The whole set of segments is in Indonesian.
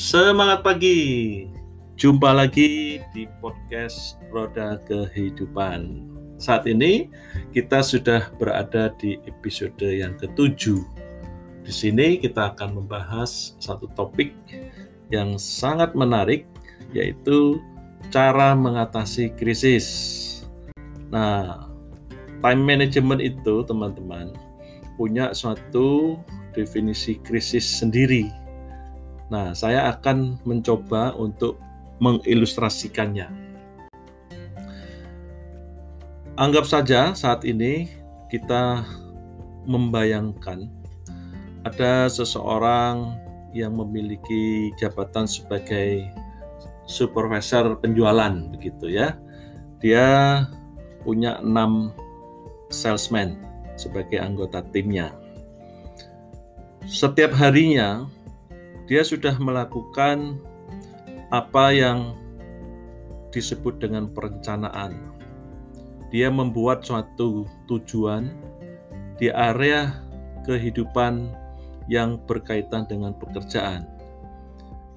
Semangat pagi. Jumpa lagi di podcast Roda Kehidupan. Saat ini kita sudah berada di episode yang ketujuh. Di sini kita akan membahas satu topik yang sangat menarik yaitu cara mengatasi krisis. Nah, time management itu teman-teman punya suatu definisi krisis sendiri Nah, saya akan mencoba untuk mengilustrasikannya. Anggap saja saat ini kita membayangkan ada seseorang yang memiliki jabatan sebagai supervisor penjualan begitu ya. Dia punya enam salesman sebagai anggota timnya. Setiap harinya dia sudah melakukan apa yang disebut dengan perencanaan. Dia membuat suatu tujuan di area kehidupan yang berkaitan dengan pekerjaan.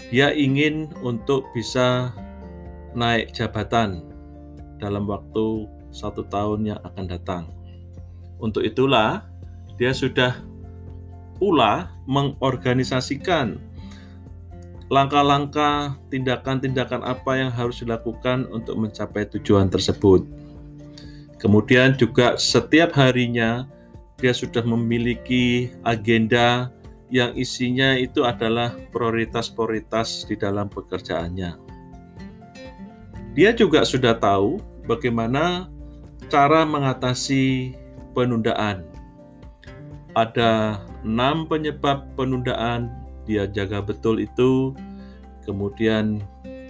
Dia ingin untuk bisa naik jabatan dalam waktu satu tahun yang akan datang. Untuk itulah, dia sudah pula mengorganisasikan langkah-langkah, tindakan-tindakan apa yang harus dilakukan untuk mencapai tujuan tersebut. Kemudian juga setiap harinya dia sudah memiliki agenda yang isinya itu adalah prioritas-prioritas di dalam pekerjaannya. Dia juga sudah tahu bagaimana cara mengatasi penundaan. Ada enam penyebab penundaan dia jaga betul itu kemudian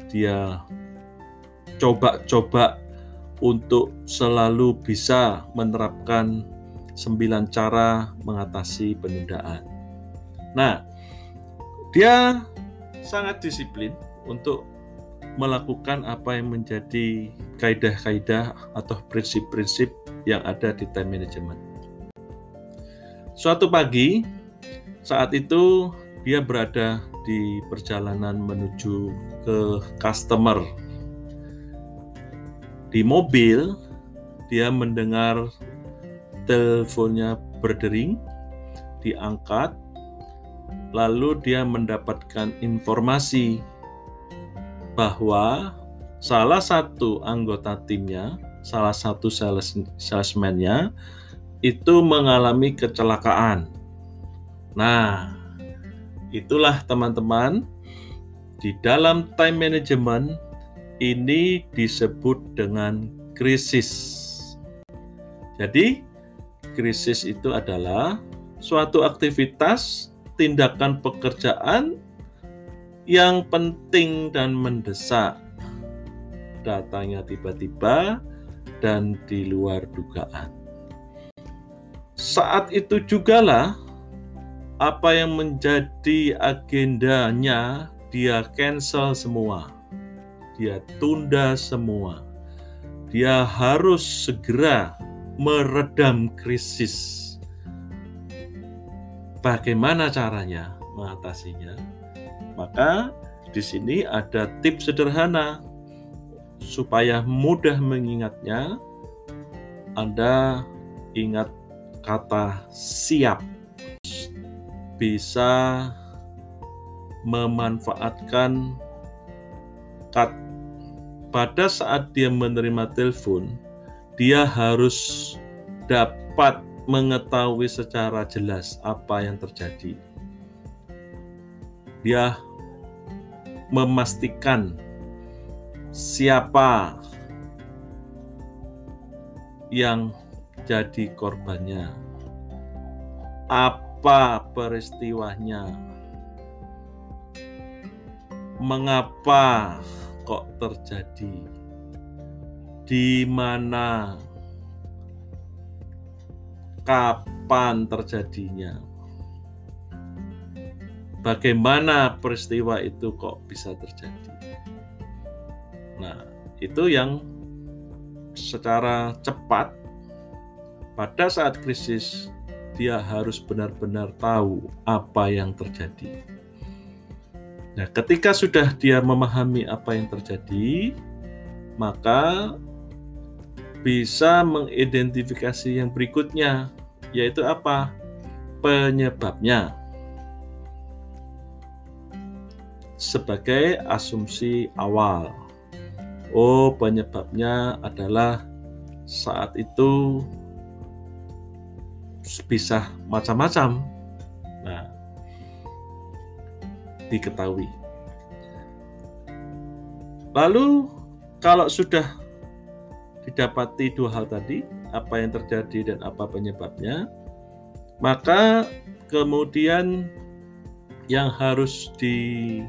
dia coba-coba untuk selalu bisa menerapkan sembilan cara mengatasi penundaan. Nah, dia sangat disiplin untuk melakukan apa yang menjadi kaidah-kaidah atau prinsip-prinsip yang ada di time management. Suatu pagi, saat itu dia berada di perjalanan menuju ke customer. Di mobil, dia mendengar teleponnya berdering, diangkat, lalu dia mendapatkan informasi bahwa salah satu anggota timnya, salah satu sales salesman-nya itu mengalami kecelakaan. Nah, Itulah teman-teman, di dalam time management ini disebut dengan krisis. Jadi, krisis itu adalah suatu aktivitas, tindakan pekerjaan yang penting dan mendesak. Datangnya tiba-tiba dan di luar dugaan. Saat itu jugalah apa yang menjadi agendanya dia cancel semua. Dia tunda semua. Dia harus segera meredam krisis. Bagaimana caranya mengatasinya? Maka di sini ada tips sederhana supaya mudah mengingatnya. Anda ingat kata siap bisa memanfaatkan kat pada saat dia menerima telepon, dia harus dapat mengetahui secara jelas apa yang terjadi. Dia memastikan siapa yang jadi korbannya. Apa apa peristiwanya? Mengapa kok terjadi? Di mana? Kapan terjadinya? Bagaimana peristiwa itu kok bisa terjadi? Nah, itu yang secara cepat pada saat krisis dia harus benar-benar tahu apa yang terjadi. Nah, ketika sudah dia memahami apa yang terjadi, maka bisa mengidentifikasi yang berikutnya, yaitu apa? Penyebabnya. Sebagai asumsi awal. Oh, penyebabnya adalah saat itu bisa macam-macam. Nah, diketahui. Lalu kalau sudah didapati dua hal tadi, apa yang terjadi dan apa penyebabnya, maka kemudian yang harus dicari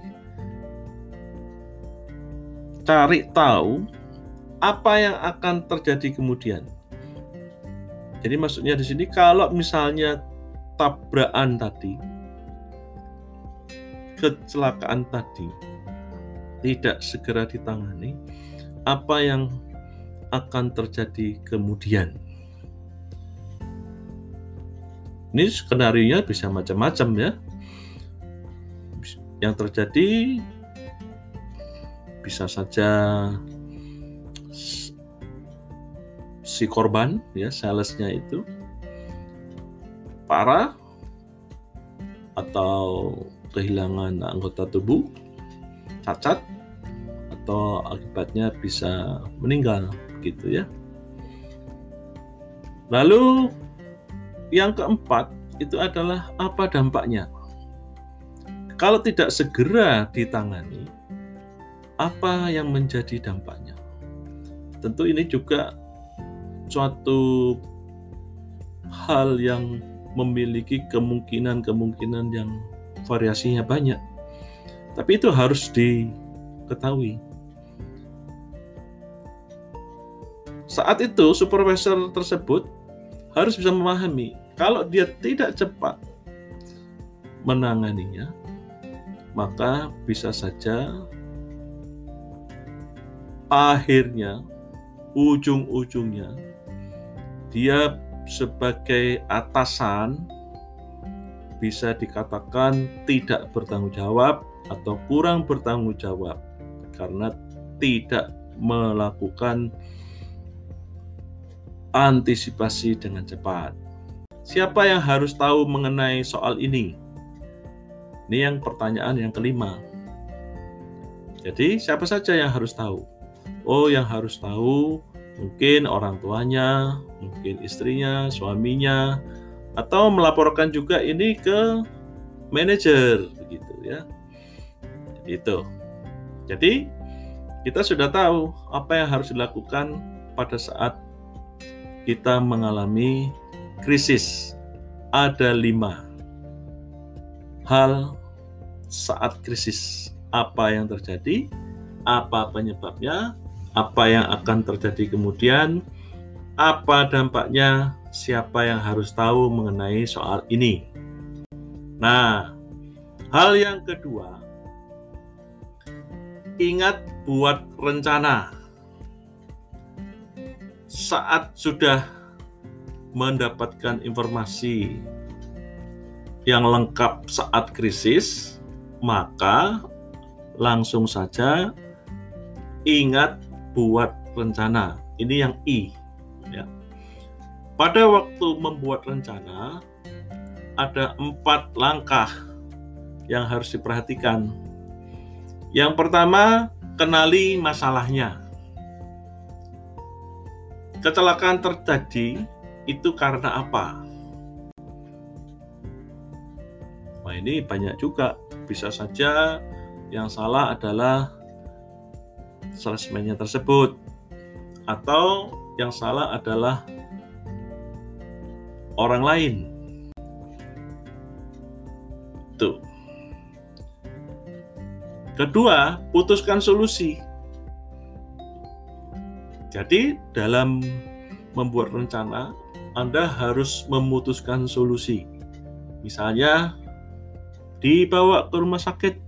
tahu apa yang akan terjadi kemudian. Jadi maksudnya di sini kalau misalnya tabrakan tadi kecelakaan tadi tidak segera ditangani, apa yang akan terjadi kemudian? Ini skenario bisa macam-macam ya. Yang terjadi bisa saja si korban ya salesnya itu parah atau kehilangan anggota tubuh, cacat, atau akibatnya bisa meninggal gitu ya. Lalu yang keempat itu adalah apa dampaknya? Kalau tidak segera ditangani, apa yang menjadi dampaknya? Tentu ini juga suatu hal yang memiliki kemungkinan-kemungkinan yang variasinya banyak. Tapi itu harus diketahui. Saat itu supervisor tersebut harus bisa memahami kalau dia tidak cepat menanganinya, maka bisa saja akhirnya ujung-ujungnya dia sebagai atasan bisa dikatakan tidak bertanggung jawab atau kurang bertanggung jawab karena tidak melakukan antisipasi dengan cepat. Siapa yang harus tahu mengenai soal ini? Ini yang pertanyaan yang kelima. Jadi, siapa saja yang harus tahu? Oh, yang harus tahu mungkin orang tuanya, mungkin istrinya, suaminya, atau melaporkan juga ini ke manajer begitu ya. Itu. Jadi kita sudah tahu apa yang harus dilakukan pada saat kita mengalami krisis. Ada lima hal saat krisis. Apa yang terjadi, apa penyebabnya, apa yang akan terjadi kemudian, apa dampaknya, siapa yang harus tahu mengenai soal ini. Nah, hal yang kedua, ingat buat rencana. Saat sudah mendapatkan informasi yang lengkap saat krisis, maka langsung saja ingat buat rencana. Ini yang I, ya pada waktu membuat rencana, ada empat langkah yang harus diperhatikan. Yang pertama, kenali masalahnya. Kecelakaan terjadi itu karena apa? Nah, ini banyak juga. Bisa saja yang salah adalah salesman tersebut, atau yang salah adalah orang lain. Tuh. Kedua, putuskan solusi. Jadi, dalam membuat rencana, Anda harus memutuskan solusi. Misalnya, dibawa ke rumah sakit.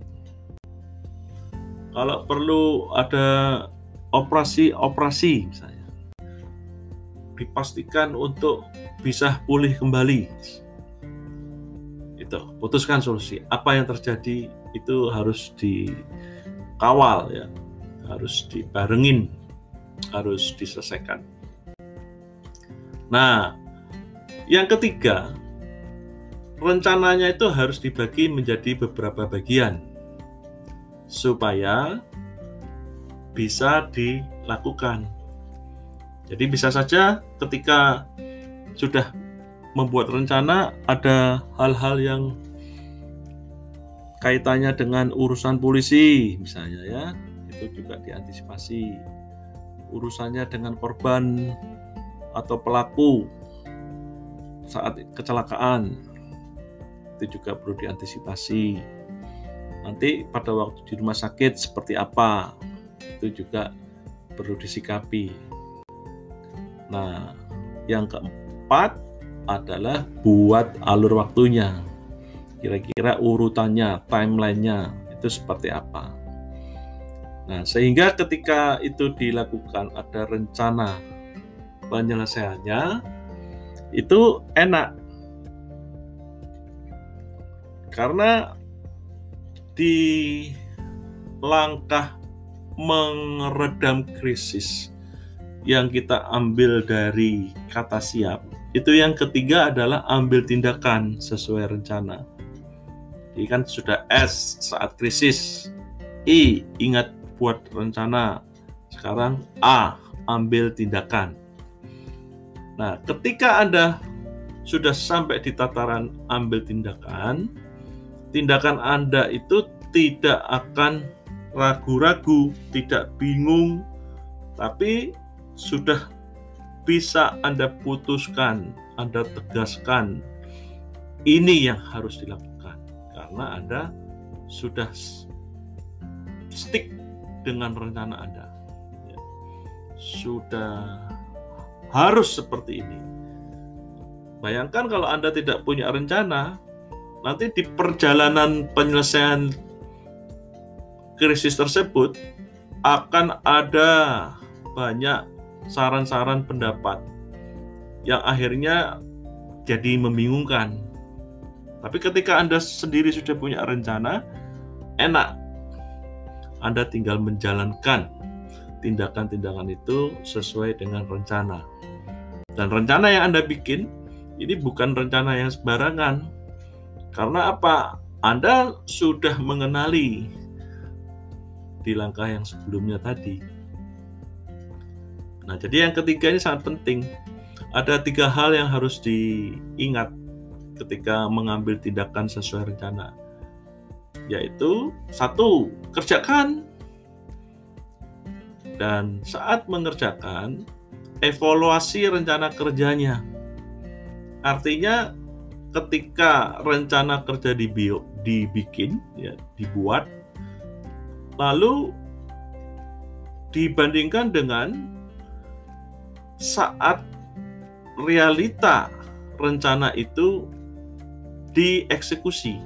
Kalau perlu ada operasi-operasi misalnya dipastikan untuk bisa pulih kembali. Itu, putuskan solusi. Apa yang terjadi itu harus dikawal ya, harus dibarengin, harus diselesaikan. Nah, yang ketiga, rencananya itu harus dibagi menjadi beberapa bagian supaya bisa dilakukan. Jadi bisa saja ketika sudah membuat rencana ada hal-hal yang kaitannya dengan urusan polisi misalnya ya, itu juga diantisipasi. Urusannya dengan korban atau pelaku saat kecelakaan itu juga perlu diantisipasi. Nanti pada waktu di rumah sakit seperti apa itu juga perlu disikapi. Nah, yang keempat adalah buat alur waktunya. Kira-kira urutannya, timelinenya itu seperti apa. Nah, sehingga ketika itu dilakukan ada rencana penyelesaiannya itu enak. Karena di langkah meredam krisis yang kita ambil dari kata siap, itu yang ketiga adalah ambil tindakan sesuai rencana. Jadi kan sudah S saat krisis, I ingat buat rencana, sekarang A ambil tindakan. Nah, ketika Anda sudah sampai di tataran ambil tindakan, tindakan Anda itu tidak akan ragu-ragu, tidak bingung, tapi sudah bisa Anda putuskan, Anda tegaskan ini yang harus dilakukan karena Anda sudah stick dengan rencana Anda. Ya. Sudah harus seperti ini. Bayangkan kalau Anda tidak punya rencana, nanti di perjalanan penyelesaian krisis tersebut akan ada banyak saran-saran pendapat yang akhirnya jadi membingungkan. Tapi ketika Anda sendiri sudah punya rencana, enak. Anda tinggal menjalankan tindakan-tindakan itu sesuai dengan rencana. Dan rencana yang Anda bikin ini bukan rencana yang sembarangan. Karena apa? Anda sudah mengenali di langkah yang sebelumnya tadi. Nah, jadi yang ketiga ini sangat penting. Ada tiga hal yang harus diingat ketika mengambil tindakan sesuai rencana. Yaitu satu, kerjakan. Dan saat mengerjakan, evaluasi rencana kerjanya. Artinya ketika rencana kerja dibio, dibikin, ya, dibuat, lalu dibandingkan dengan saat realita rencana itu dieksekusi.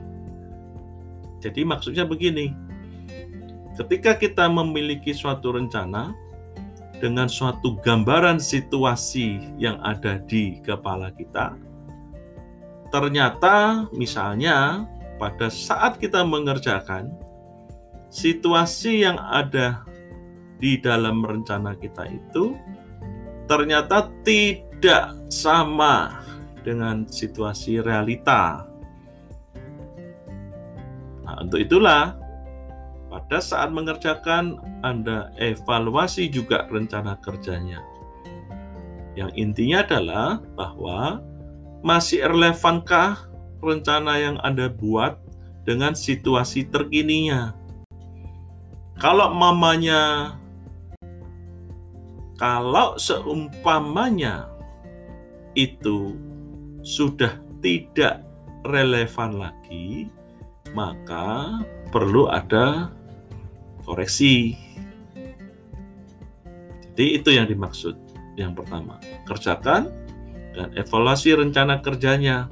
Jadi maksudnya begini, ketika kita memiliki suatu rencana, dengan suatu gambaran situasi yang ada di kepala kita, ternyata misalnya pada saat kita mengerjakan situasi yang ada di dalam rencana kita itu ternyata tidak sama dengan situasi realita. Nah, untuk itulah pada saat mengerjakan, Anda evaluasi juga rencana kerjanya. Yang intinya adalah bahwa masih relevankah rencana yang Anda buat dengan situasi terkininya. Kalau mamanya kalau seumpamanya itu sudah tidak relevan lagi, maka perlu ada koreksi. Jadi itu yang dimaksud. Yang pertama, kerjakan dan evaluasi rencana kerjanya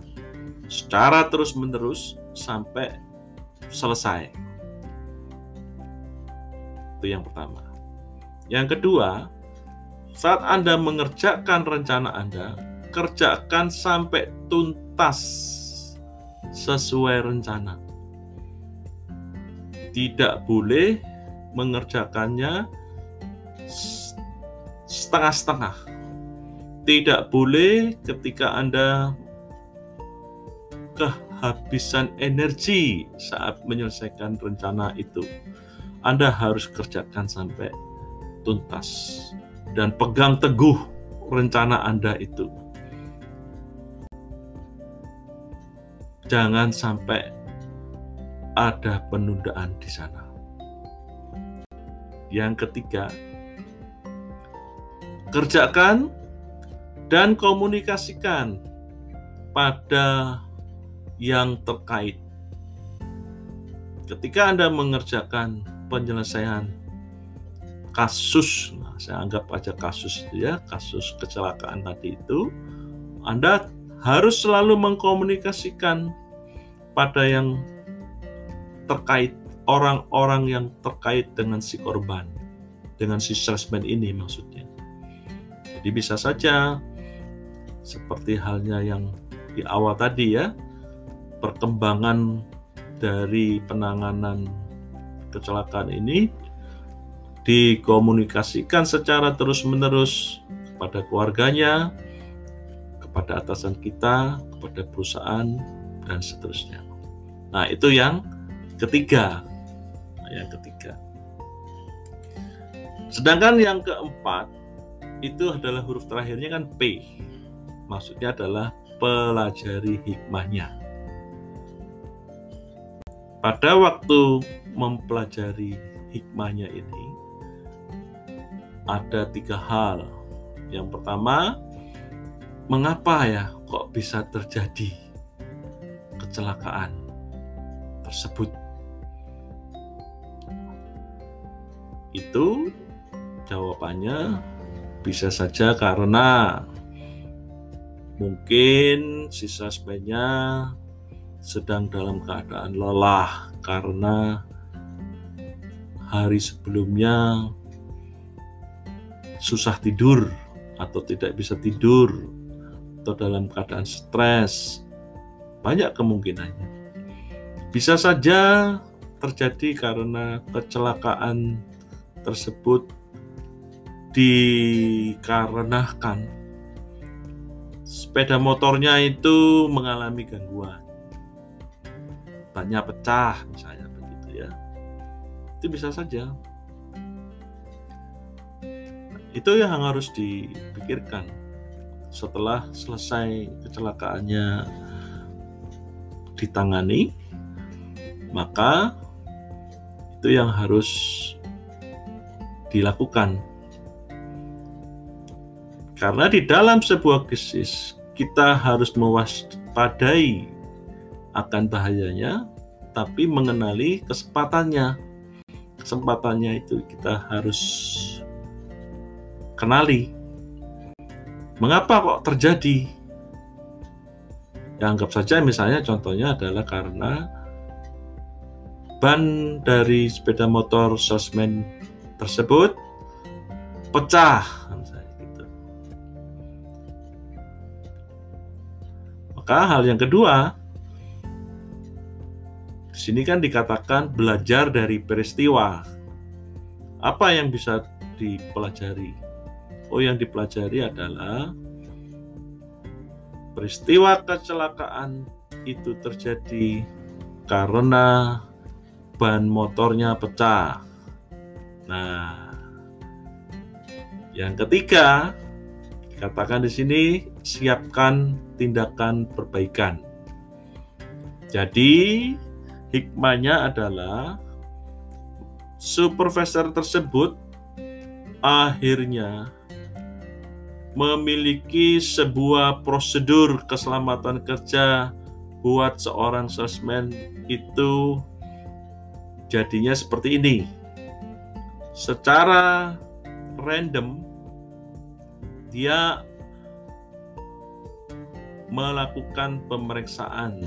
secara terus-menerus sampai selesai. Itu yang pertama. Yang kedua, saat Anda mengerjakan rencana Anda, kerjakan sampai tuntas sesuai rencana. tidak boleh mengerjakannya setengah-setengah. Tidak boleh ketika Anda kehabisan energi saat menyelesaikan rencana itu. Anda harus kerjakan sampai tuntas dan pegang teguh rencana Anda itu. Jangan sampai ada penundaan di sana. Yang ketiga, kerjakan dan komunikasikan pada yang terkait. Ketika Anda mengerjakan penyelesaian kasus, nah saya anggap aja kasus itu ya, kasus kecelakaan tadi itu, Anda harus selalu mengkomunikasikan pada yang terkait orang-orang yang terkait dengan si korban, dengan si salesman ini maksudnya. Jadi bisa saja seperti halnya yang di awal tadi ya, perkembangan dari penanganan kecelakaan ini dikomunikasikan secara terus-menerus kepada keluarganya, kepada atasan kita, kepada perusahaan, dan seterusnya. Nah, itu yang ketiga yang ketiga. Sedangkan yang keempat itu adalah huruf terakhirnya kan P. Maksudnya adalah pelajari hikmahnya. Pada waktu mempelajari hikmahnya ini ada tiga hal. Yang pertama, mengapa ya kok bisa terjadi kecelakaan tersebut? Itu jawabannya bisa saja karena mungkin sisa sebenarnya sedang dalam keadaan lelah karena hari sebelumnya susah tidur atau tidak bisa tidur atau dalam keadaan stres. Banyak kemungkinannya. Bisa saja terjadi karena kecelakaan tersebut dikarenakan sepeda motornya itu mengalami gangguan. Bannya pecah misalnya begitu ya. Itu bisa saja. Itu yang harus dipikirkan setelah selesai kecelakaannya ditangani, maka itu yang harus dilakukan. Karena di dalam sebuah bisnis kita harus mewaspadai akan bahayanya, tapi mengenali kesempatannya. Kesempatannya itu kita harus kenali. Mengapa kok terjadi? Ya, anggap saja misalnya contohnya adalah karena ban dari sepeda motor salesman tersebut pecah Maka hal yang kedua, di sini kan dikatakan belajar dari peristiwa. Apa yang bisa dipelajari? Oh, yang dipelajari adalah peristiwa kecelakaan itu terjadi karena ban motornya pecah Nah, yang ketiga, katakan di sini siapkan tindakan perbaikan. Jadi, hikmahnya adalah supervisor tersebut akhirnya memiliki sebuah prosedur keselamatan kerja buat seorang salesman itu jadinya seperti ini secara random dia melakukan pemeriksaan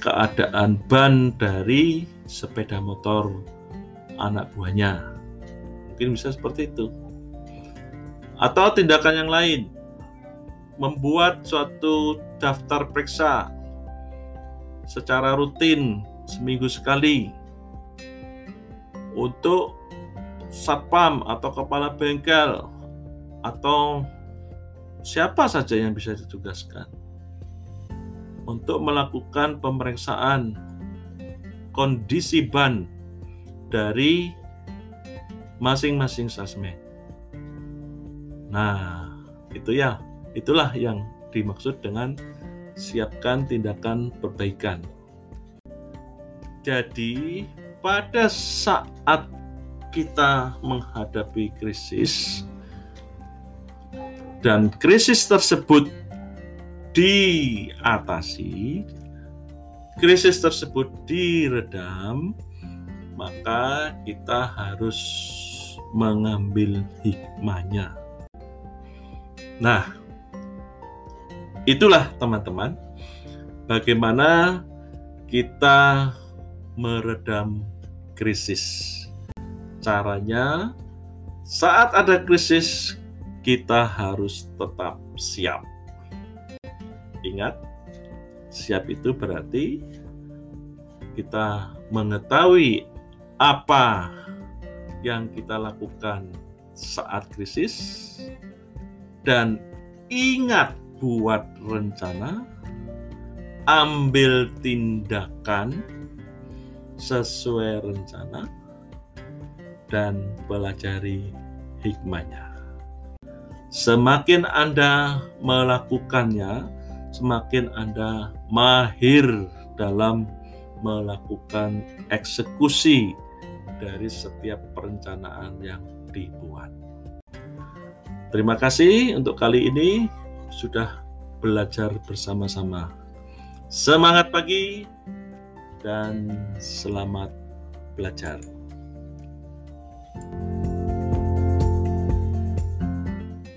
keadaan ban dari sepeda motor anak buahnya. Mungkin bisa seperti itu. Atau tindakan yang lain, membuat suatu daftar periksa secara rutin seminggu sekali untuk satpam atau kepala bengkel atau siapa saja yang bisa ditugaskan untuk melakukan pemeriksaan kondisi ban dari masing-masing sasmed. Nah, itu ya, itulah yang dimaksud dengan siapkan tindakan perbaikan. Jadi, pada saat kita menghadapi krisis dan krisis tersebut diatasi, krisis tersebut diredam, maka kita harus mengambil hikmahnya. Nah, itulah teman-teman, bagaimana kita meredam krisis. Caranya, saat ada krisis, kita harus tetap siap. Ingat, siap itu berarti kita mengetahui apa yang kita lakukan saat krisis dan ingat buat rencana, ambil tindakan sesuai rencana, dan pelajari hikmahnya. Semakin Anda melakukannya, semakin Anda mahir dalam melakukan eksekusi dari setiap perencanaan yang dibuat. Terima kasih untuk kali ini sudah belajar bersama-sama. Semangat pagi dan selamat belajar.